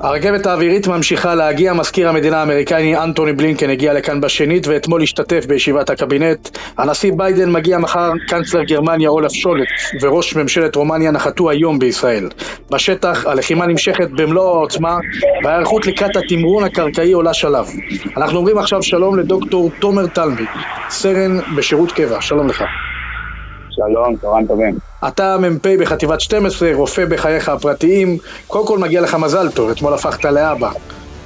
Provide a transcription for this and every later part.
הרכבת האווירית ממשיכה להגיע, מזכיר המדינה האמריקני אנטוני בלינקן הגיע לכאן בשנית ואתמול השתתף בישיבת הקבינט. הנשיא ביידן מגיע מחר, קנצלר גרמניה אולף שולט וראש ממשלת רומניה נחתו היום בישראל. בשטח הלחימה נמשכת במלוא העוצמה וההיערכות לקראת התמרון הקרקעי עולה שלב. אנחנו אומרים עכשיו שלום לדוקטור תומר תלמי, סרן בשירות קבע, שלום לך. שלום, צהריים טובים. אתה מ"פ בחטיבת 12, רופא בחייך הפרטיים, קודם כל מגיע לך מזל טוב, אתמול הפכת לאבא.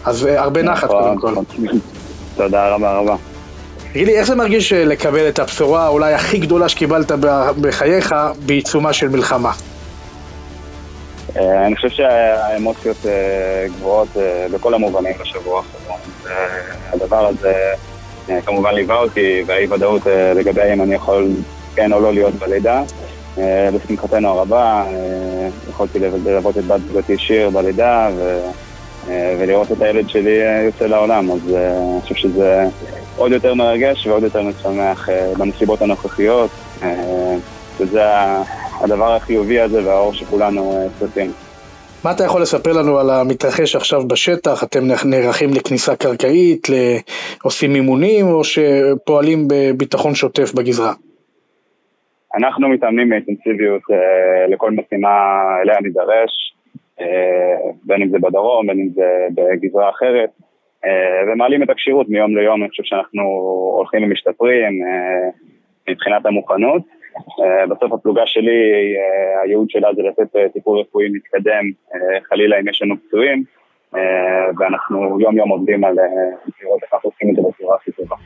אז אה, הרבה נחת נכון, קודם כל. תודה רבה רבה. תגיד לי, איך זה מרגיש אה, לקבל את הבשורה אולי הכי גדולה שקיבלת בחייך בעיצומה של מלחמה? אה, אני חושב שהאמוציות גבוהות בכל המובנים בשבוע האחרון. הדבר הזה כמובן ליווה אותי, והאי ודאות לגבי האם אני יכול כן או לא להיות בלידה. אה, לשמחתנו הרבה, אה, יכולתי ללוות את בת זוגתי שיר בלידה ו... אה, ולראות את הילד שלי יוצא לעולם, אז אני חושב שזה עוד יותר מרגש ועוד יותר משמח בנסיבות הנוכחיות, וזה הדבר החיובי הזה והאור שכולנו צריכים. מה אתה יכול לספר לנו על המתרחש עכשיו בשטח? אתם נערכים לכניסה קרקעית, עושים אימונים, או שפועלים בביטחון שוטף בגזרה? אנחנו מתאמנים באינטנסיביות אה, לכל משימה אליה נידרש, אה, בין אם זה בדרום, בין אם זה בגזרה אחרת, אה, ומעלים את הכשירות מיום ליום, אני חושב שאנחנו הולכים ומשתפרים אה, מבחינת המוכנות. אה, בסוף הפלוגה שלי, אה, הייעוד שלה זה לתת אה, טיפול רפואי מתקדם, חלילה אם יש לנו פצועים, ואנחנו יום יום עובדים על לראות איך אנחנו עושים את זה בצורה הכי טובה.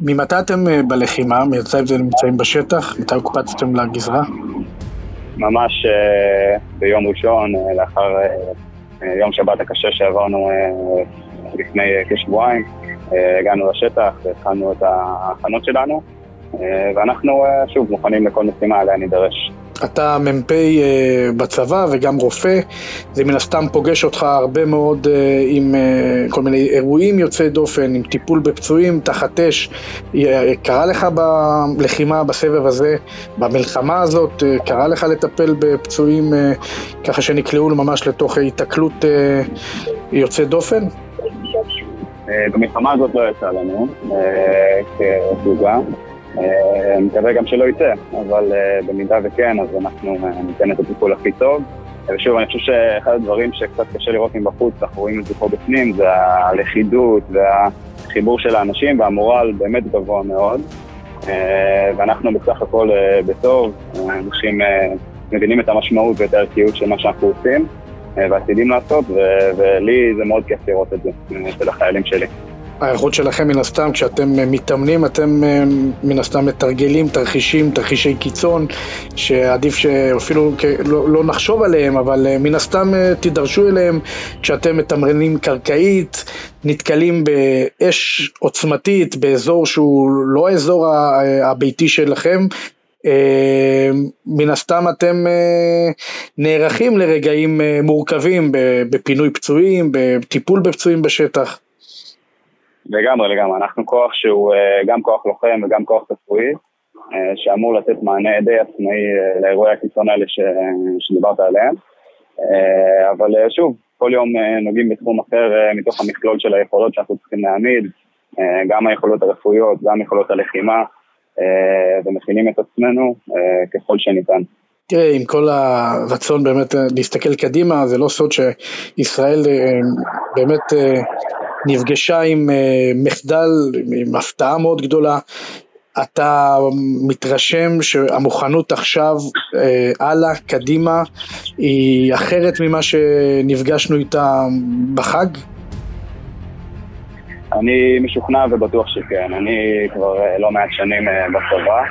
ממתי אתם אה, בלחימה? מתי אתם נמצאים בשטח? מתי הוקפצתם לגזרה? ממש אה, ביום ראשון, אה, לאחר יום שבת הקשה שעברנו לפני כשבועיים, הגענו לשטח והתחלנו את ההכנות שלנו, ואנחנו שוב מוכנים לכל משימה עליה נידרש. אתה מ"פ אה, בצבא וגם רופא, זה מן הסתם פוגש אותך הרבה מאוד אה, עם אה, כל מיני אירועים יוצאי דופן, עם טיפול בפצועים, תחת אש. קרה לך בלחימה, בסבב הזה, במלחמה הזאת, קרה לך לטפל בפצועים ככה שנקלעו ממש לתוך היתקלות אה, יוצא דופן? במלחמה הזאת לא יצא לנו כפלוגה. אה, מקווה גם שלא יצא, אבל אה, במידה וכן, אז אנחנו אה, ניתן את הטיפול הכי טוב. ושוב, אני חושב שאחד הדברים שקצת קשה לראות מבחוץ, אנחנו רואים את זה פה בפנים, זה הלכידות והחיבור של האנשים, והמורל באמת גבוה מאוד. ואנחנו בסך הכל בטוב, אנשים מבינים את המשמעות ואת הערכיות של מה שאנחנו עושים. ועתידים לעשות, ולי זה מאוד כיף לראות את זה, של החיילים שלי. ההיערכות שלכם מן הסתם, כשאתם אה, מתאמנים, אתם אה, מן הסתם מתרגלים תרחישים, תרחישי קיצון, שעדיף שאפילו לא, לא נחשוב עליהם, אבל אה, מן הסתם תידרשו אליהם כשאתם מתמרנים קרקעית, נתקלים באש עוצמתית באזור שהוא לא האזור הביתי שלכם. מן הסתם אתם נערכים לרגעים מורכבים בפינוי פצועים, בטיפול בפצועים בשטח. לגמרי, לגמרי. אנחנו כוח שהוא אה, גם כוח לוחם וגם כוח רפואי, אה, שאמור לתת מענה די עצמאי אה, לאירועי הקיצון האלה ש... שדיברת עליהם. אבל שוב, כל יום נוגעים בתחום אחר מתוך המכלול של היכולות שאנחנו צריכים להעמיד, גם היכולות הרפואיות, גם יכולות הלחימה, ומכינים את עצמנו ככל שניתן. תראה, עם כל הרצון באמת להסתכל קדימה, זה לא סוד שישראל באמת נפגשה עם אה, מחדל, עם הפתעה מאוד גדולה. אתה מתרשם שהמוכנות עכשיו אה, הלאה, קדימה, היא אחרת ממה שנפגשנו איתה בחג? אני משוכנע ובטוח שכן. אני כבר אה, לא מעט שנים אה, בצבא,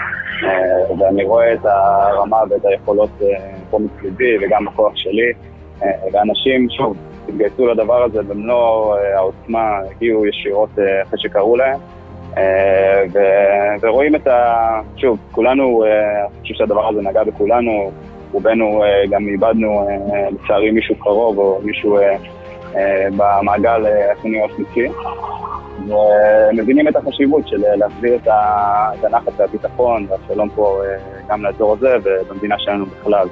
ואני רואה את הרמה ואת היכולות פה מסביבי וגם בכוח שלי. ואנשים, שוב, התגייסו לדבר הזה במלוא אה, העוצמה, הגיעו ישירות אה, אחרי שקראו להם. אה, ו- ורואים את ה... שוב, כולנו, אני חושב שהדבר הזה נגע בכולנו, רובנו גם איבדנו לצערי מישהו קרוב או מישהו במעגל החינוך השלישי. ומבינים את החשיבות של להחזיר את הנחת והביטחון והשלום פה גם לאזור הזה ובמדינה שלנו בכלל.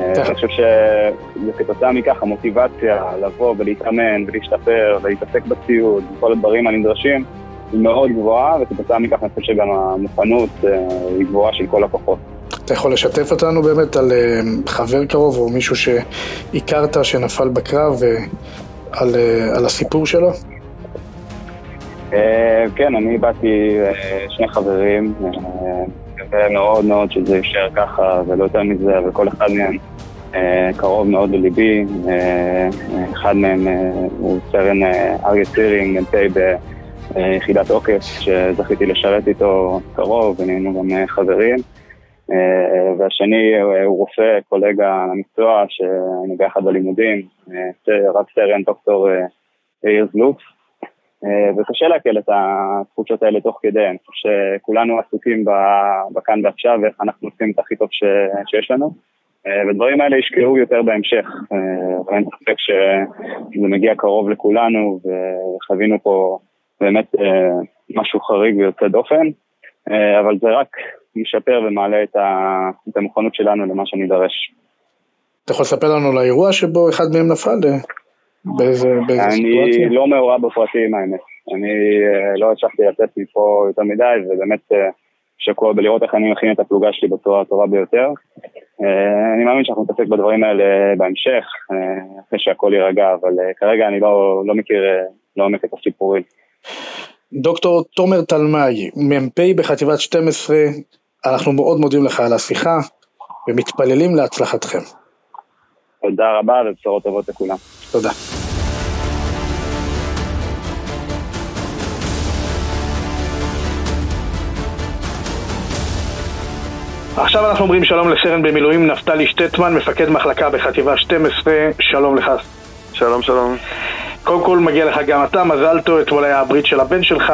אה, תכף. אני חושב שזה כתוצאה מכך המוטיבציה לבוא ולהתאמן ולהשתפר ולהתעסק בציוד וכל הדברים הנדרשים היא מאוד גבוהה וכתוצאה מכך אני חושב שגם המוכנות אה, היא גבוהה של כל הכוחות. אתה יכול לשתף אותנו באמת על אה, חבר קרוב או מישהו שהכרת שנפל בקרב ועל על הסיפור שלו? אה, כן, אני באתי אה, שני חברים, אה, מקווה מאוד מאוד שזה יישאר ככה ולא יותר מזה, וכל אחד מהם אה, קרוב מאוד לליבי. אה, אחד מהם אה, הוא סרן אה, אריה צירינג, מ"פ ביחידת עוקף, שזכיתי לשרת איתו קרוב, ונהיינו גם אה, חברים. אה, והשני אה, הוא רופא, קולגה למקצוע, שהיינו ביחד בלימודים, אה, רב סרן דוקטור אה, יאיר זלוף. אה, וקשה לעכל את התחושות האלה תוך כדי, אני חושב שכולנו עסוקים בכאן ועכשיו ואיך אנחנו עושים את הכי טוב ש- שיש לנו. אה, ודברים האלה ישקעו יותר בהמשך, אה, ואין ספק שזה מגיע קרוב לכולנו וחווינו פה באמת משהו חריג ויוצא דופן, אבל זה רק משפר ומעלה את המוכנות שלנו למה שנידרש. אתה יכול לספר לנו על האירוע שבו אחד מהם נפל? באיזה, באיזה אני סיטואציה? לא מעורב בפרטים האמת. אני אה, לא הצלחתי לצאת מפה יותר מדי, ובאמת אה, שקוע בלראות איך אני מכין את הפלוגה שלי בצורה הטובה ביותר. אה, אני מאמין שאנחנו נתעסק בדברים האלה בהמשך, אחרי שהכל יירגע, אבל כרגע אני לא, לא מכיר לעומק את הסיפורים. דוקטור תומר תלמי, מ"פ בחטיבת 12, אנחנו מאוד מודים לך על השיחה ומתפללים להצלחתכם. תודה רבה ובשורות טובות לכולם. תודה. עכשיו אנחנו אומרים שלום לסרן במילואים נפתלי שטטמן, מפקד מחלקה בחטיבה 12, שלום לך. שלום שלום. קודם כל מגיע לך גם אתה, מזל טוב, אתמול היה הברית של הבן שלך,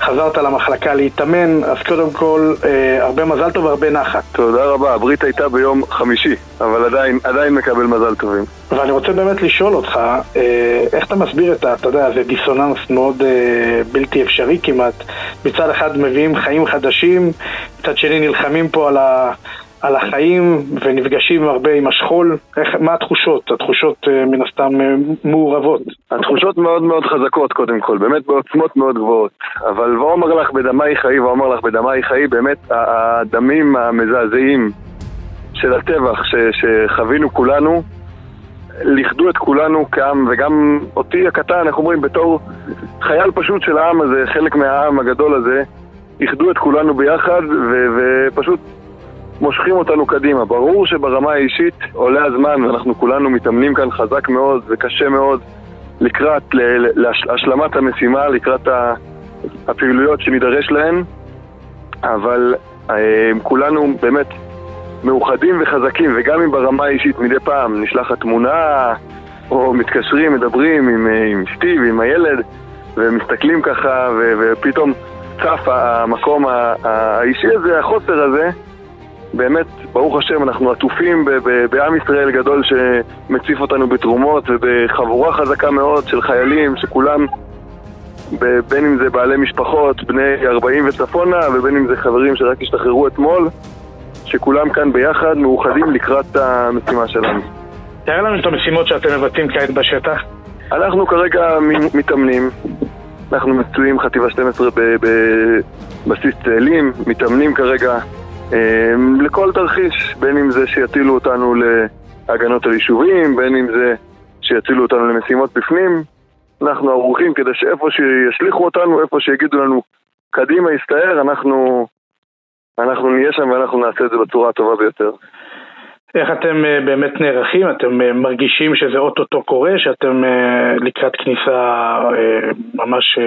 חזרת למחלקה להתאמן, אז קודם כל אה, הרבה מזל טוב והרבה נחת. תודה רבה, הברית הייתה ביום חמישי, אבל עדיין, עדיין מקבל מזל טובים. ואני רוצה באמת לשאול אותך, אה, איך אתה מסביר את ה... אתה יודע, זה דיסוננס מאוד אה, בלתי אפשרי כמעט. מצד אחד מביאים חיים חדשים, מצד שני נלחמים פה על, ה, על החיים ונפגשים הרבה עם השכול. איך, מה התחושות? התחושות אה, מן הסתם אה, מעורבות. התחושות מאוד מאוד חזקות קודם כל, באמת בעוצמות מאוד גבוהות. אבל ואומר לך בדמי חיי ואומר לך בדמי חיי, באמת הדמים המזעזעים של הטבח ש, שחווינו כולנו, ליכדו את כולנו כעם, וגם אותי הקטן, איך אומרים, בתור חייל פשוט של העם הזה, חלק מהעם הגדול הזה, איחדו את כולנו ביחד, ו, ופשוט מושכים אותנו קדימה. ברור שברמה האישית עולה הזמן, ואנחנו כולנו מתאמנים כאן חזק מאוד וקשה מאוד לקראת ל- ל- להש- השלמת המשימה, לקראת הפעילויות שנידרש להן, אבל אה, כולנו באמת מאוחדים וחזקים, וגם אם ברמה האישית מדי פעם נשלחת תמונה, או מתקשרים, מדברים עם, אה, עם אשתי ועם הילד, ומסתכלים ככה, ו- ופתאום צף המקום האישי הזה, החוסר הזה, באמת, ברוך השם, אנחנו עטופים ב- ב- בעם ישראל גדול שמציף אותנו בתרומות ובחבורה חזקה מאוד של חיילים שכולם, ב- בין אם זה בעלי משפחות, בני 40 וצפונה, ובין אם זה חברים שרק השתחררו אתמול, שכולם כאן ביחד מאוחדים לקראת המשימה שלנו. תאר לנו את המשימות שאתם מבצעים כעת בשטח. אנחנו כרגע מתאמנים, אנחנו מצויים חטיבה 12 ב- בבסיס צאלים, מתאמנים כרגע לכל תרחיש, בין אם זה שיטילו אותנו להגנות על יישובים, בין אם זה שיטילו אותנו למשימות בפנים. אנחנו ערוכים כדי שאיפה שישליכו אותנו, איפה שיגידו לנו קדימה, יסתער, אנחנו, אנחנו נהיה שם ואנחנו נעשה את זה בצורה הטובה ביותר. איך אתם אה, באמת נערכים? אתם אה, מרגישים שזה אוטוטו קורה? שאתם אה, לקראת כניסה ממש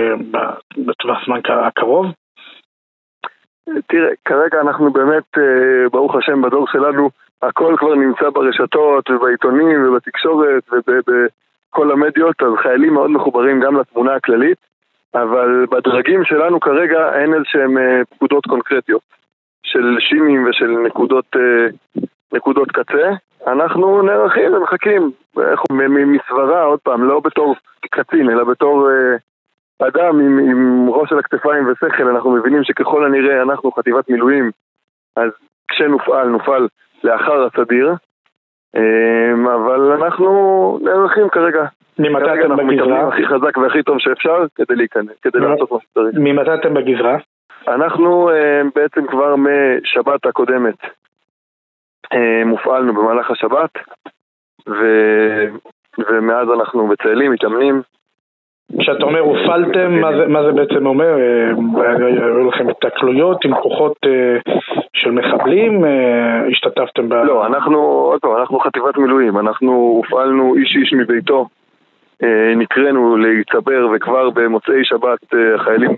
בטווח זמן הקרוב? תראה, כרגע אנחנו באמת, אה, ברוך השם, בדור שלנו, הכל כבר נמצא ברשתות ובעיתונים ובתקשורת ובכל המדיות, אז חיילים מאוד מחוברים גם לתמונה הכללית. אבל בדרגים שלנו כרגע אין איזשהם אה, פקודות קונקרטיות של שימים ושל נקודות, אה, נקודות קצה. אנחנו נערכים ומחכים, מסברה, עוד פעם, לא בתור קצין, אלא בתור אדם עם, עם ראש על הכתפיים ושכל, אנחנו מבינים שככל הנראה אנחנו חטיבת מילואים, אז כשנופעל, נופעל לאחר הסדיר, אה, אבל אנחנו נערכים כרגע. ממתי כרגע אתם אנחנו מתאמנים בגזרה? הכי חזק והכי טוב שאפשר כדי להיכנס, כדי. לעשות מה שצריך. ממתי אתם בגזרה? אנחנו אה, בעצם כבר משבת הקודמת מופעלנו במהלך השבת ו... ומאז אנחנו בצאלים, מתאמנים. כשאתה אומר הופעלתם, מה זה- בעצם אומר? אה, היו לכם התקלויות עם כוחות אה, של מחבלים? אה, השתתפתם ב... לא, אנחנו, עוד פעם, אנחנו חטיבת מילואים, אנחנו הופעלנו איש איש מביתו, אה, נקראנו להצטבר וכבר במוצאי שבת אה, החיילים,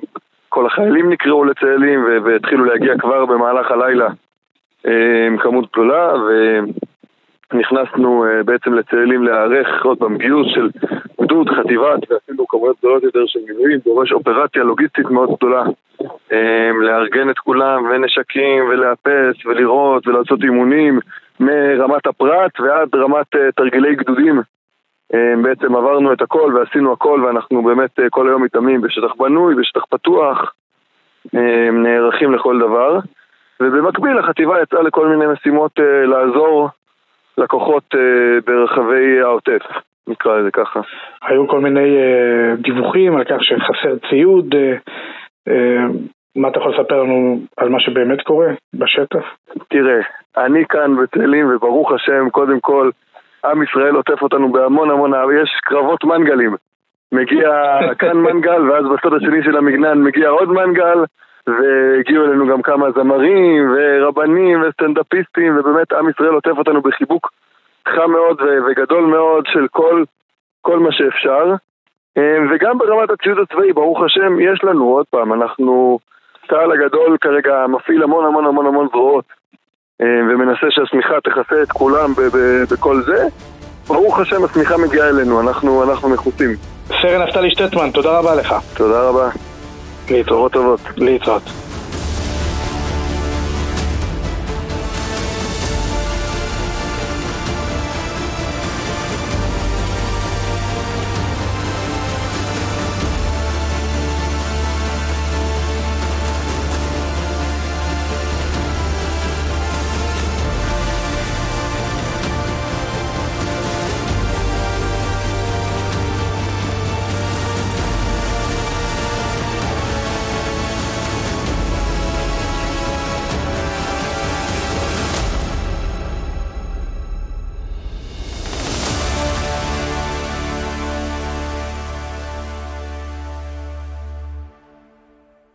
כל החיילים נקראו לצאלים ו- והתחילו להגיע כבר במהלך הלילה אה, עם כמות גדולה ונכנסנו אה, בעצם לצאלים להיערך עוד פעם גיוס של גדוד, חטיבת כמויות גדולות יותר של מילואים, דורש אופרציה לוגיסטית מאוד גדולה אה, לארגן את כולם ונשקים ולאפס ולראות ולעשות אימונים מרמת הפרט ועד רמת אה, תרגילי גדודים. אה, בעצם עברנו את הכל ועשינו הכל ואנחנו באמת אה, כל היום מתאמנים בשטח בנוי, בשטח פתוח, אה, נערכים לכל דבר. ובמקביל החטיבה יצאה לכל מיני משימות אה, לעזור לכוחות ברחבי העוטף, נקרא לזה ככה. היו כל מיני אה, דיווחים על כך שחסר ציוד. אה, אה, מה אתה יכול לספר לנו על מה שבאמת קורה בשטח? תראה, אני כאן בצאלים וברוך השם, קודם כל, עם ישראל עוטף אותנו בהמון המון, יש קרבות מנגלים. מגיע כאן מנגל, ואז בצד השני של המגנן מגיע עוד מנגל, והגיעו אלינו גם כמה זמרים ורבנים וסטנדאפיסטים, ובאמת עם ישראל עוטף אותנו בחיבוק חם מאוד וגדול מאוד של כל, כל מה שאפשר. אה, וגם ברמת הציוד הצבאי, ברוך השם, יש לנו, עוד פעם, אנחנו, צה"ל הגדול כרגע מפעיל המון המון המון המון זרועות. אה, ומנסה שהשמיכה תכסה את כולם בכל זה. ברוך השם, השמיכה מגיעה אלינו, אנחנו, אנחנו נחוצים. סרן נפתלי שטטמן, תודה רבה לך. תודה רבה. להתראות. טובות. להתראות.